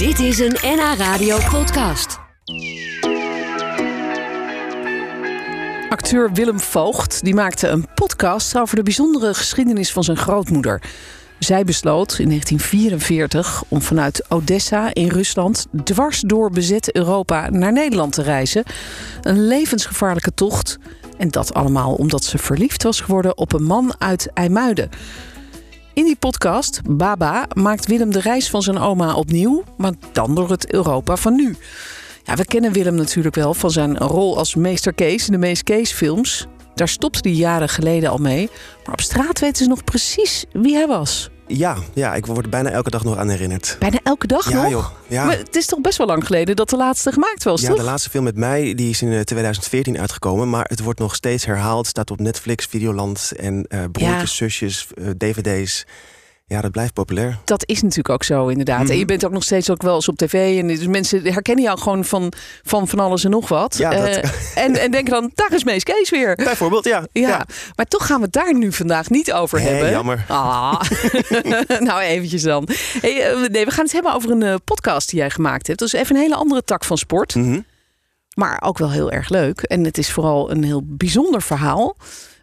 Dit is een NH Radio podcast. Acteur Willem Voogd die maakte een podcast over de bijzondere geschiedenis van zijn grootmoeder. Zij besloot in 1944 om vanuit Odessa in Rusland dwars door bezet Europa naar Nederland te reizen. Een levensgevaarlijke tocht. En dat allemaal omdat ze verliefd was geworden op een man uit IJmuiden. In die podcast, Baba, maakt Willem de reis van zijn oma opnieuw, maar dan door het Europa van nu. Ja, we kennen Willem natuurlijk wel van zijn rol als meester Kees in de Meest Kees films. Daar stopte hij jaren geleden al mee. Maar op straat weten ze nog precies wie hij was. Ja, ja, ik word er bijna elke dag nog aan herinnerd. Bijna elke dag Ja, nog? joh, ja. Maar het is toch best wel lang geleden dat de laatste gemaakt was, Ja, toch? de laatste film met mij die is in eh, 2014 uitgekomen. Maar het wordt nog steeds herhaald. Staat op Netflix, Videoland en eh broertjes, Ja. zusjes, eh, dvd's. Ja, dat blijft populair. Dat is natuurlijk ook zo, inderdaad. En je bent ook nog steeds ook wel eens op tv. En dus mensen herkennen jou gewoon van, van van alles en nog wat. Ja, dat- Eh, en, en denken dan, daar is Mees Kees weer. Bijvoorbeeld, ja. Ja, maar toch gaan we het daar nu vandaag niet over hebben. jammer. Ah. nou, eventjes dan. Hey, eh, nee, we gaan het hebben over een eh, podcast die jij gemaakt hebt. Dat is even een hele andere tak van sport. Mhm. Maar ook wel heel erg leuk. En het is vooral een heel bijzonder verhaal.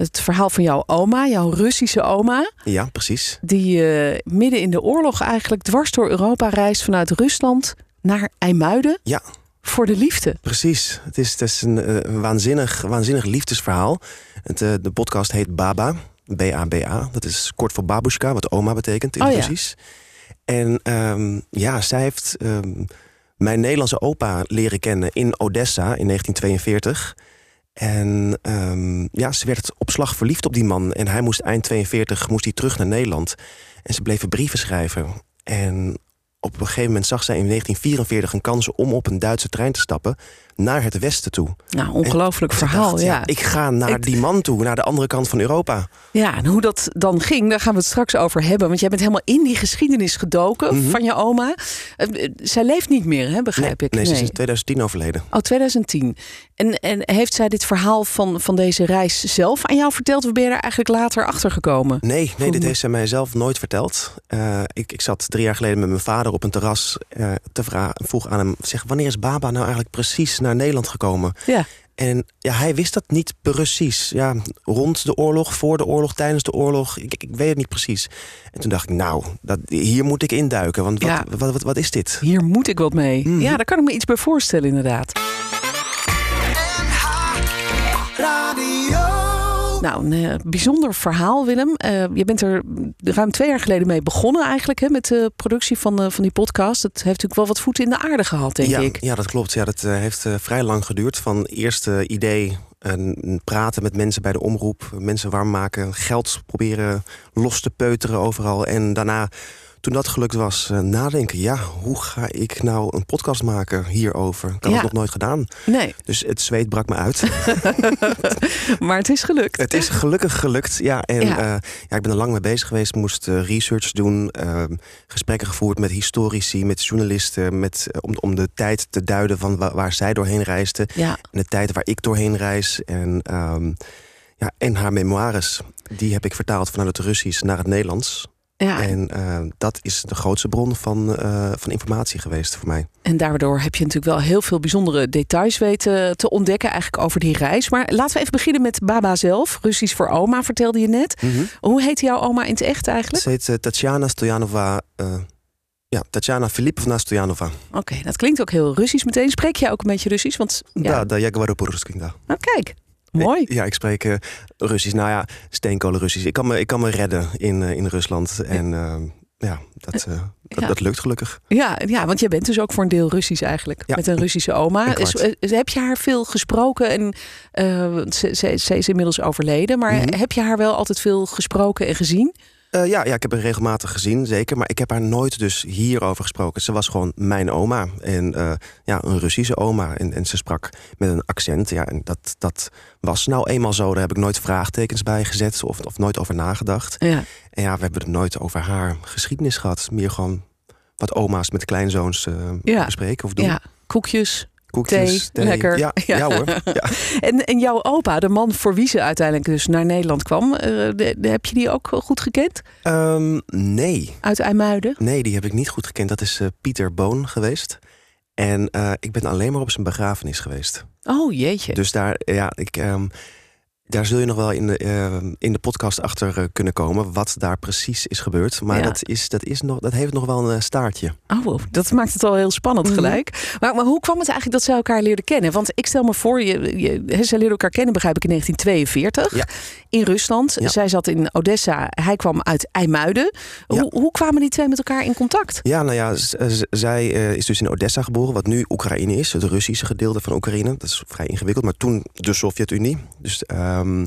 Het verhaal van jouw oma, jouw Russische oma. Ja, precies. Die eh, midden in de oorlog eigenlijk dwars door Europa reist vanuit Rusland naar IJmuiden Ja, voor de liefde. precies. Het is, het is een eh, waanzinnig, waanzinnig liefdesverhaal. Het, eh, de podcast heet Baba. B-A-B-A. Dat is kort voor babushka, wat oma betekent in Oh ja. Russisch. En ehm, ja, zij heeft ehm, mijn Nederlandse opa leren kennen in Odessa in 1942. En ehm, ja, ze werd op slag verliefd op die man. En hij moest eind 42 moest hij terug naar Nederland. En ze bleven brieven schrijven. En op een gegeven moment zag zij in 1944 een kans om op een Duitse trein te stappen naar het westen toe. Nou, ongelooflijk verhaal. dacht, ja. Ik ga naar Ik- die man toe, naar de andere kant van Europa. Ja, en hoe dat dan ging, daar gaan we het straks over hebben. Want jij bent helemaal in die geschiedenis gedoken Mhm. van je oma. Eh, eh, zij leeft niet meer, hè, begrijp ik? Nee, ze is in 2010 overleden. Oh, 2010. En, en heeft zij dit verhaal van, van deze reis zelf aan jou verteld? Of ben je er eigenlijk later achter gekomen? Nee, nee dit heeft zij mij zelf nooit verteld. Eh, ik, ik zat drie jaar geleden met mijn vader op een terras te vragen. Vroeg aan hem, zeg, wanneer is Baba nou eigenlijk precies naar Nederland gekomen? Ja. En ja, hij wist dat niet precies. Ja, rond de oorlog, voor de oorlog, tijdens de oorlog. Ik, ik, ik weet het niet precies. En toen dacht ik, nou, dat, hier moet ik induiken. Want wat, Ja. wat, wat, wat is dit? Hier moet ik wat mee. Mhm. Ja, daar kan ik me iets bij voorstellen, inderdaad. Nou, een eh, bijzonder verhaal, Willem. Eh, je bent er ruim twee jaar geleden mee begonnen eigenlijk... Hè, met de productie van, eh, van die podcast. Het heeft natuurlijk wel wat voeten in de aarde gehad, denk ja, ik. ja, dat klopt. Ja, dat heeft vrij lang geduurd. Van eerste idee, en praten met mensen bij de omroep, mensen warm maken, geld proberen los te peuteren overal. En daarna, toen dat gelukt was, eh, nadenken. Ja, hoe ga ik nou een podcast maken hierover? Dat had Ja. ik nog nooit gedaan. Nee, Dus het zweet brak me uit. maar het is gelukt. het is gelukkig gelukt. Ja, en Ja. ja, ik ben er lang mee bezig geweest. Moest eh, research doen, ehm, gesprekken gevoerd met historici, met journalisten, met, eh, om, om de tijd te duiden van wa- waar zij doorheen reisden. Ja, En de tijd waar ik doorheen reis. En, ehm, ja, en haar memoires. Die heb ik vertaald vanuit het Russisch naar het Nederlands. ja. En eh, dat is de grootste bron van, eh, van informatie geweest voor mij. En daardoor heb je natuurlijk wel heel veel bijzondere details weten te ontdekken eigenlijk over die reis. Maar laten we even beginnen met Baba zelf. Russisch voor oma, vertelde je net. Hoe heet jouw oma in het echt eigenlijk? Ze heet eh, Tatjana Stojanova. eh, ja, Tatjana Filipovna Stojanova. Oké, dat klinkt ook heel Russisch meteen. Spreek jij ook een beetje Russisch? Want ja, Ja, da, я говорю по-русски, да. nou kijk, mooi. Ja, ik spreek eh, Russisch. Nou ja, steenkolen Russisch. Ik kan me, ik kan me redden in, eh, in Rusland. En eh, ja, dat, eh, dat, Ja. dat lukt gelukkig. Ja, ja, want jij bent dus ook voor een deel Russisch eigenlijk. Ja. Met een Russische oma. Is- is- heb je haar veel gesproken? En ze, ze is inmiddels overleden. Maar Mhm. heb je haar wel altijd veel gesproken en gezien? Eh, ja, ja, ik heb haar regelmatig gezien, zeker. Maar ik heb haar nooit dus hierover gesproken. Ze was gewoon mijn oma. En eh, ja, een Russische oma. En, en ze sprak met een accent. Ja, en dat, dat was nou eenmaal zo. Daar heb ik nooit vraagtekens bij gezet of, of nooit over nagedacht. Ja. En ja, we hebben het nooit over haar geschiedenis gehad. Meer gewoon wat oma's met kleinzoons Ja. bespreken of doen. Ja, koekjes, Koekjes, thee, lekker. Ja, ja. hoor. Ja. En, en jouw opa, de man voor wie ze uiteindelijk dus naar Nederland kwam, eh, de- de- heb je die ook goed gekend? Ehm, nee, Uit IJmuiden? nee, die heb ik niet goed gekend. Dat is eh, Pieter Boon geweest. En eh, ik ben alleen maar op zijn begrafenis geweest. Oh jeetje. Dus daar, ja, ik, ehm, daar zul je nog wel in de, ehm, in de podcast achter eh, kunnen komen wat daar precies is gebeurd. Maar Ja. dat, is, dat, is nog, dat heeft nog wel een eh, staartje. Oh, dat maakt het al heel spannend Mhm. gelijk. Maar, maar hoe kwam het eigenlijk dat zij elkaar leerden kennen? Want ik stel me voor, je, je, zij leerden elkaar kennen, begrijp ik, in 1942 Ja. in Rusland. Ja. Zij zat in Odessa, hij kwam uit IJmuiden. Hoe, hoe kwamen die twee met elkaar in contact? Ja, nou ja, z- zij eh, is dus in Odessa geboren, wat nu Oekraïne is, het Russische gedeelte van Oekraïne. Dat is vrij ingewikkeld, maar toen de Sovjet-Unie. Dus, ehm,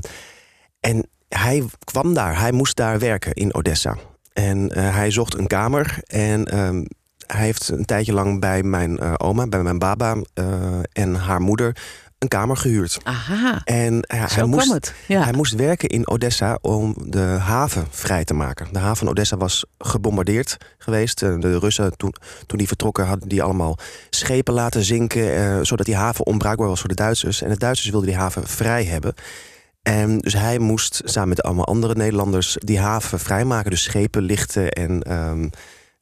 en hij kwam daar, hij moest daar werken in Odessa. En eh, hij zocht een kamer en ehm, hij heeft een tijdje lang bij mijn eh, oma, bij mijn baba eh, en haar moeder een kamer gehuurd. Aha, En ja, zo hij kwam moest. Ja. hij moest werken in Odessa om de haven vrij te maken. De haven van Odessa was gebombardeerd geweest. De Russen, toen, toen die vertrokken, hadden die allemaal schepen laten zinken... Eh, zodat die haven onbruikbaar was voor de Duitsers. En de Duitsers wilden die haven vrij hebben. En dus hij moest samen met allemaal andere Nederlanders die haven vrijmaken. Dus schepen lichten en ehm,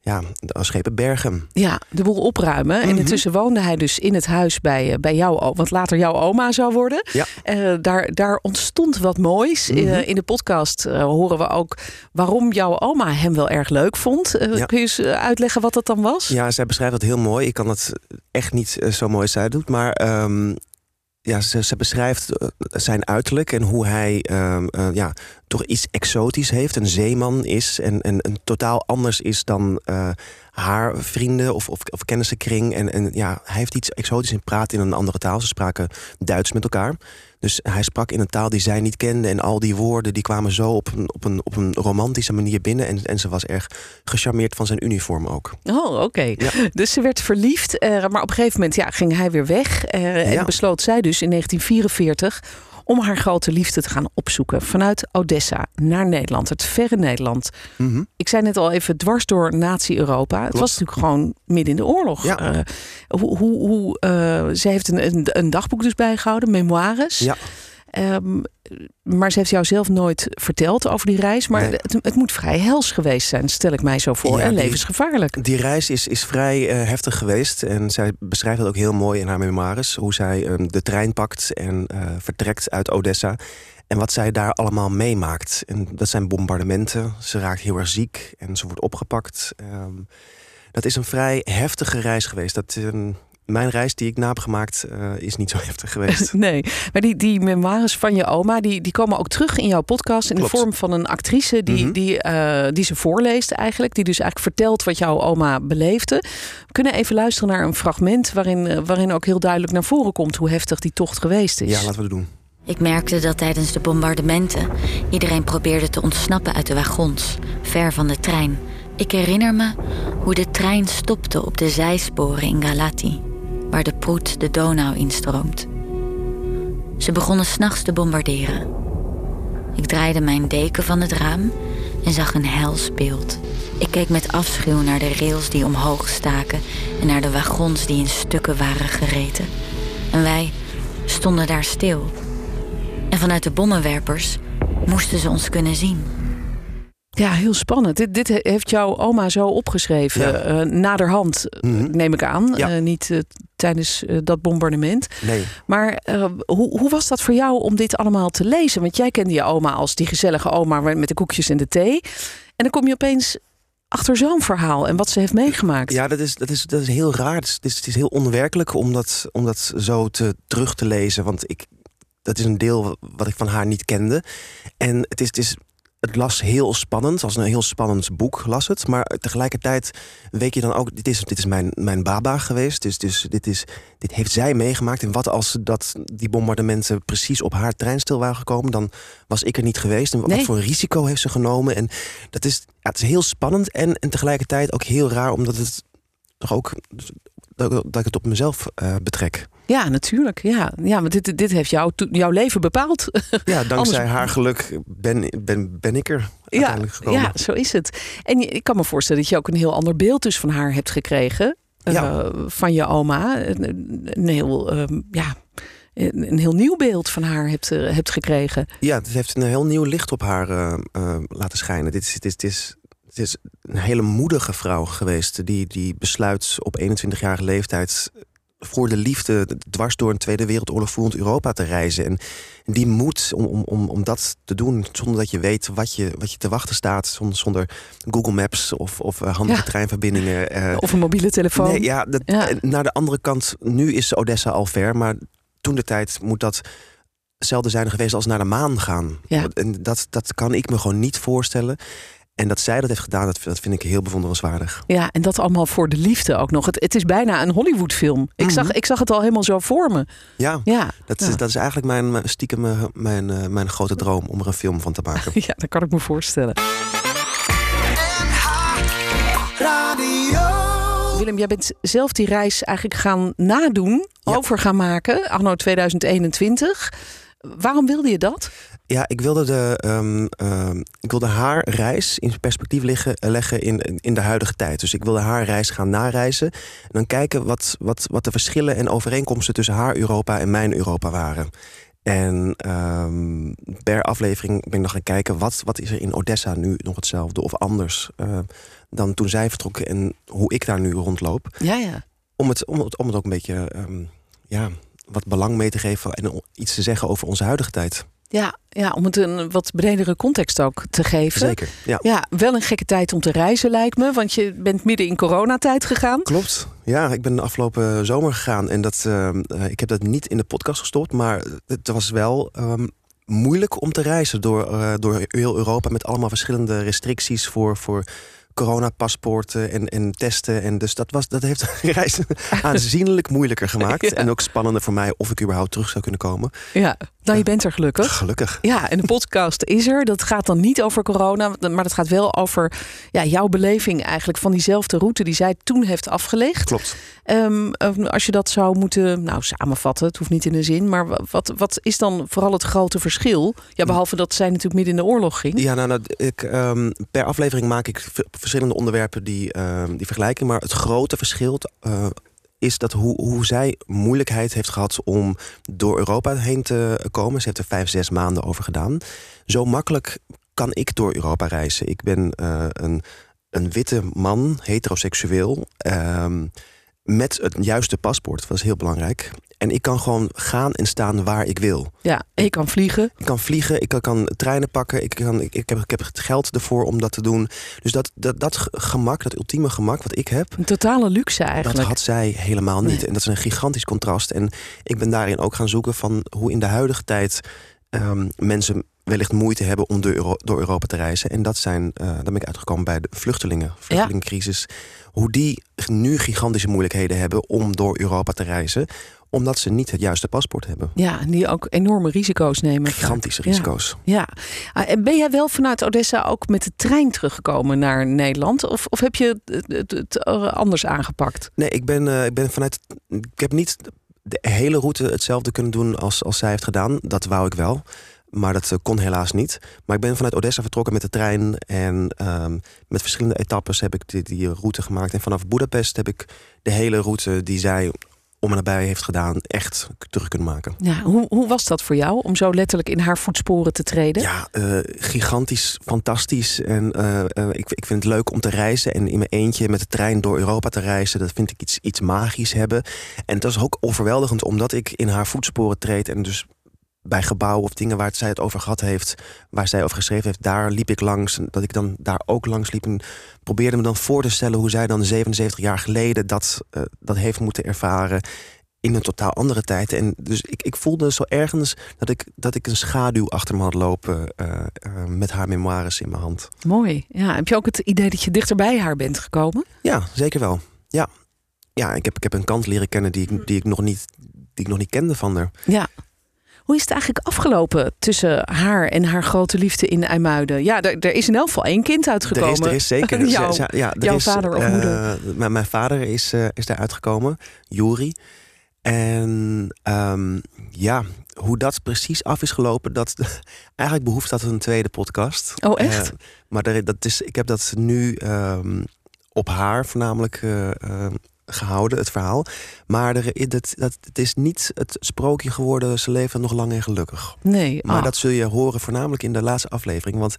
ja, de schepen bergen. Ja, de boel opruimen. En Mhm. intussen woonde hij dus in het huis bij, eh, bij jouw oma, wat later jouw oma zou worden. Ja. Eh, daar, daar ontstond wat moois. Mhm. Eh, in de podcast horen we ook waarom jouw oma hem wel erg leuk vond. Ja. Kun je eens uitleggen wat dat dan was? Ja, zij beschrijft dat heel mooi. Ik kan het echt niet zo mooi als zij doet. Maar ehm, ja, ze, ze beschrijft eh, zijn uiterlijk en hoe hij ehm, eh, ja, toch iets exotisch heeft. Een zeeman is en, en, en totaal anders is dan eh, haar vrienden of, of, of kennissenkring. En, en ja, hij heeft iets exotisch en praat in een andere taal. Ze spraken Duits met elkaar. Dus hij sprak in een taal die zij niet kende. En al die woorden die kwamen zo op een, op een, op een romantische manier binnen. En, en ze was erg gecharmeerd van zijn uniform ook. Oh, oké. Ja. Dus ze werd verliefd, eh, maar op een gegeven moment ja, ging hij weer weg. eh, En Ja. besloot zij dus in 1944 om haar grote liefde te gaan opzoeken. Vanuit Odessa naar Nederland, het verre Nederland. Mhm. Ik zei net al even dwars door Nazi-Europa. Het was natuurlijk gewoon midden in de oorlog. Ja. Eh, hoe, hoe, hoe, eh, ze heeft een, een, een dagboek dus bijgehouden, memoires. Ja. Ehm, maar ze heeft jou zelf nooit verteld over die reis. Maar Nee. het, het moet vrij hels geweest zijn, stel ik mij zo voor. Ja, en die- levensgevaarlijk. Die reis is, is vrij eh, heftig geweest. En zij beschrijft dat ook heel mooi in haar memoires. Hoe zij eh, de trein pakt en eh, vertrekt uit Odessa. En wat zij daar allemaal meemaakt. En dat zijn bombardementen. Ze raakt heel erg ziek en ze wordt opgepakt. Ehm, dat is een vrij heftige reis geweest. Dat, ehm, mijn reis die ik na heb gemaakt eh, is niet zo heftig geweest. Nee, maar die, die memoires van je oma, die, die komen ook terug in jouw podcast in Klopt. de vorm van een actrice die, Mhm. die, eh, die ze voorleest eigenlijk. Die dus eigenlijk vertelt wat jouw oma beleefde. We kunnen even luisteren naar een fragment waarin, eh, waarin ook heel duidelijk naar voren komt hoe heftig die tocht geweest is. ja, laten we dat doen. Ik merkte dat tijdens de bombardementen iedereen probeerde te ontsnappen uit de wagons, ver van de trein. Ik herinner me hoe de trein stopte op de zijsporen in Galati, waar de Proet de Donau instroomt. Ze begonnen s'nachts te bombarderen. Ik draaide mijn deken van het raam en zag een hels beeld. Ik keek met afschuw naar de rails die omhoog staken en naar de wagons die in stukken waren gereten. En wij stonden daar stil. En vanuit de bommenwerpers moesten ze ons kunnen zien. Ja, heel spannend. Dit, dit heeft jouw oma zo opgeschreven. Ja. eh, naderhand, eh, Mhm. neem ik aan. Ja. Eh, niet tijdens dat bombardement. Nee. Maar hoe, hoe was dat voor jou om dit allemaal te lezen? Want jij kende je oma als die gezellige oma met de koekjes en de thee. En dan kom je opeens achter zo'n verhaal en wat ze heeft meegemaakt. Ja, dat is, dat is, dat is heel raar. Het is, het is, het is heel onwerkelijk om dat, om dat zo te, terug te lezen. Want ik, dat is een deel wat ik van haar niet kende. En het, is, het, is, het las heel spannend, als een heel spannend boek las het. Maar tegelijkertijd weet je dan ook, dit is, dit is mijn, mijn baba geweest. Dus, dus dit, is, dit heeft zij meegemaakt. En wat als dat, die bombardementen precies op haar treinstil waren gekomen... dan was ik er niet geweest. En wat Nee. voor risico heeft ze genomen? En dat is, ja, het is heel spannend en, en tegelijkertijd ook heel raar... omdat het toch ook dat, dat ik het op mezelf eh, betrek. Ja, natuurlijk. Ja, ja want dit, dit heeft jou, jouw leven bepaald. Ja, dankzij Anders- haar geluk ben, ben, ben ik er ja, uiteindelijk gekomen. ja, zo is het. En ik kan me voorstellen dat je ook een heel ander beeld dus van haar hebt gekregen. eh, van je oma. Een, een heel, ehm, ja, een, heel nieuw beeld van haar hebt, eh, hebt gekregen. Ja, het heeft een heel nieuw licht op haar eh, laten schijnen. Dit is, dit, is, dit, is, het is een hele moedige vrouw geweest. Die, die besluit op 21-jarige leeftijd voor de liefde dwars door een Tweede Wereldoorlog voerend Europa te reizen. En die moed om, om, om, om dat te doen zonder dat je weet wat je, wat je te wachten staat. Zonder, zonder Google Maps of, of eh, handige Ja. treinverbindingen. eh, Of een mobiele telefoon. Nee, ja, dat, Ja. en naar de andere kant, nu is Odessa al ver, maar toen de tijd moet dat hetzelfde zijn geweest als naar de maan gaan. Ja. En dat, dat kan ik me gewoon niet voorstellen. En dat zij dat heeft gedaan, dat, dat vind ik heel bewonderenswaardig. Ja, en dat allemaal voor de liefde ook nog. Het, het is bijna een Hollywoodfilm. Ik, Mhm. zag, ik zag het al helemaal zo voor me. Ja, Ja, dat, Ja. Is, dat is eigenlijk mijn, stiekem eh, mijn, eh, mijn grote droom om er een film van te maken. ja dat kan ik me voorstellen. Willem, jij bent zelf die reis eigenlijk gaan nadoen, Ja. over gaan maken, anno 2021. Waarom wilde je dat? Ja, ik wilde, de, ehm, ehm, ik wilde haar reis in perspectief liggen, leggen in, in de huidige tijd. Dus ik wilde haar reis gaan nareizen. En dan kijken wat, wat, wat de verschillen en overeenkomsten tussen haar Europa en mijn Europa waren. En ehm, per aflevering ben ik nog gaan kijken wat, wat is er in Odessa nu nog hetzelfde of anders eh, dan toen zij vertrokken en hoe ik daar nu rondloop. Ja, ja. Om het, om het, om het ook een beetje ja, wat belang mee te geven en iets te zeggen over onze huidige tijd. Ja, ja, om het een wat bredere context ook te geven. Zeker, ja. Ja, wel een gekke tijd om te reizen lijkt me, want je bent midden in coronatijd gegaan. Klopt. Ja, ik ben de afgelopen zomer gegaan en dat, ehm, eh, ik heb dat niet in de podcast gestopt, maar het was wel ehm, moeilijk om te reizen door, eh, door heel Europa met allemaal verschillende restricties voor, voor coronapaspoorten en, en testen. En dus dat, was, dat heeft de reis aanzienlijk moeilijker gemaakt. Ja. En ook spannender voor mij of ik überhaupt terug zou kunnen komen. Ja, nou je bent er gelukkig. Gelukkig. Ja, en de podcast is er. Dat gaat dan niet over corona, maar dat gaat wel over ja, jouw beleving eigenlijk van diezelfde route die zij toen heeft afgelegd. Klopt. Ehm, eh, als je dat zou moeten nou, samenvatten, het hoeft niet in een zin, maar wa- wat, wat is dan vooral het grote verschil? Ja, behalve dat zij natuurlijk midden in de oorlog ging. Ja, nou, nou ik, ehm, per aflevering maak ik verschillende onderwerpen die, ehm, die vergelijken. Maar het grote verschil eh, is dat hoe, hoe zij moeilijkheid heeft gehad om door Europa heen te komen. Ze heeft er vijf, zes maanden over gedaan. Zo makkelijk kan ik door Europa reizen. Ik ben eh, een, een witte man, heteroseksueel. ehm, met het juiste paspoort, dat was heel belangrijk. En ik kan gewoon gaan en staan waar ik wil. Ja, en je kan vliegen. Ik kan vliegen, ik kan, kan treinen pakken, ik, kan, ik, ik, heb, ik heb het geld ervoor om dat te doen. Dus dat, dat, dat ge- gemak, dat ultieme gemak wat ik heb, Een totale luxe eigenlijk. dat had zij helemaal niet. Nee. En dat is een gigantisch contrast. En ik ben daarin ook gaan zoeken van hoe in de huidige tijd ehm, mensen wellicht moeite hebben om door, Euro- door Europa te reizen. En dat zijn, eh daar ben ik uitgekomen bij de vluchtelingen, vluchtelingencrisis. Hoe die nu gigantische moeilijkheden hebben om door Europa te reizen, omdat ze niet het juiste paspoort hebben. Ja, en die ook enorme risico's nemen. Gigantische risico's. Ja. Ah, En ben jij wel vanuit Odessa ook met de trein teruggekomen naar Nederland? Of, of heb je het, het- het anders aangepakt? Nee, ik ben, eh, ik ben vanuit. Ik heb niet de hele route hetzelfde kunnen doen als, als zij heeft gedaan. Dat wou ik wel. Maar dat eh, kon helaas niet. Maar ik ben vanuit Odessa vertrokken met de trein. En ehm, met verschillende etappes heb ik die, die route gemaakt. En vanaf Budapest heb ik de hele route die zij om en nabij heeft gedaan, echt terug kunnen maken. Ja, hoe, hoe was dat voor jou om zo letterlijk in haar voetsporen te treden? Ja, eh, gigantisch, fantastisch. En eh, eh, ik, ik vind het leuk om te reizen. En in mijn eentje met de trein door Europa te reizen. Dat vind ik iets, iets magisch hebben. En het was ook overweldigend omdat ik in haar voetsporen treed. En dus bij gebouwen of dingen waar het zij het over gehad heeft. Waar zij over geschreven heeft. Daar liep ik langs. En dat ik dan daar ook langs liep. En probeerde me dan voor te stellen hoe zij dan 77 jaar geleden dat, eh, dat heeft moeten ervaren in een totaal andere tijd. En dus ik, ik voelde zo ergens dat ik, dat ik een schaduw achter me had lopen eh, eh, met haar memoires in mijn hand. Mooi. Ja, heb je ook het idee dat je dichter bij haar bent gekomen? Ja, zeker wel. Ja, ja ik, heb, ik heb een kant leren kennen die ik, die ik, nog, niet, die ik nog niet kende van haar. Ja. Hoe is het eigenlijk afgelopen tussen haar en haar grote liefde in IJmuiden? Ja, er, er is in elk geval één kind uitgekomen. Er is, er is zeker. Jouw- ja, ja, er jouw is, vader of eh, moeder? mijn, mijn vader is, eh, is daar uitgekomen, Juri. En ehm, ja, hoe dat precies af is gelopen, dat eigenlijk behoeft dat een tweede podcast. Oh, echt? Eh, maar dat is, ik heb dat nu ehm, op haar voornamelijk eh, ehm, gehouden, het verhaal. Maar er, dat, dat, het is niet het sprookje geworden. Ze leven nog lang en gelukkig. Nee. Maar ah. dat zul je horen voornamelijk in de laatste aflevering. Want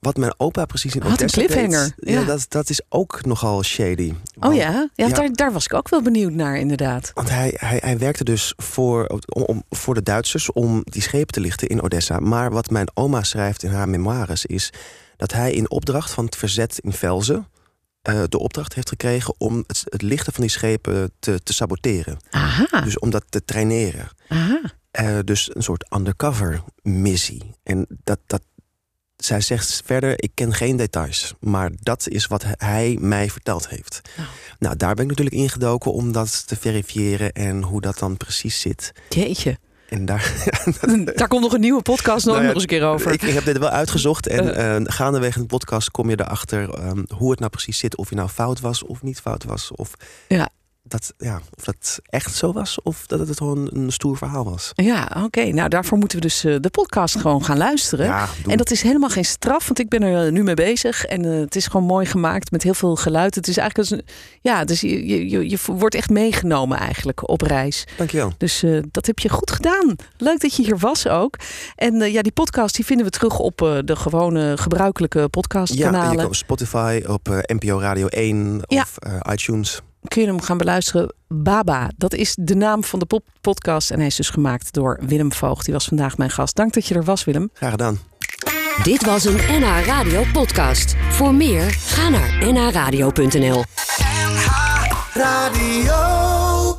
wat mijn opa precies in Wat een cliffhanger, deed, ja. ja. dat, dat is ook nogal shady. Oh ja? Ja, ja. Daar, daar was ik ook wel benieuwd naar, inderdaad. Want hij, hij, hij werkte dus voor, om, om- voor de Duitsers om die schepen te lichten in Odessa. Maar wat mijn oma schrijft in haar memoires is dat hij in opdracht van het verzet in Velzen eh, de opdracht heeft gekregen om het, het lichten van die schepen te, te saboteren. Aha, Dus om dat te traineren. aha. Eh, dus een soort undercover missie. En dat, dat, zij zegt verder, ik ken geen details. Maar dat is wat hij mij verteld heeft. Nou. Nou, daar ben ik natuurlijk ingedoken om dat te verifiëren en hoe dat dan precies zit. Jeetje. En daar, Daar komt nog een nieuwe podcast nog, Nou ja, nog eens een keer over. ik, ik heb dit wel uitgezocht. En eh gaandeweg in de podcast kom je erachter ehm, hoe het nou precies zit. Of je nou fout was of niet fout was. Of Ja. Dat, ja, of dat echt zo was. Of dat het gewoon een stoer verhaal was. Ja, oké. Nou, daarvoor moeten we dus eh, de podcast gewoon gaan luisteren. Ja. En dat is helemaal geen straf, want ik ben er eh, nu mee bezig. En eh, het is gewoon mooi gemaakt met heel veel geluid. Het is eigenlijk een, ja, dus je, je, je, je wordt echt meegenomen eigenlijk op reis. Dankjewel. Dus dat heb je goed gedaan. Leuk dat je hier was ook. En ja, die podcast die vinden we terug op de gewone gebruikelijke Ja, en podcastkanalen. je kan op Spotify, op NPO Radio 1 Ja. of iTunes. Kun je hem gaan beluisteren. Baba, dat is de naam van de pop podcast. En hij is dus gemaakt door Willem Voogd. Die was vandaag mijn gast. Dank dat je er was, Willem. Graag gedaan. Dit was een NH Radio podcast. Voor meer, ga naar nhradio.nl. Radio.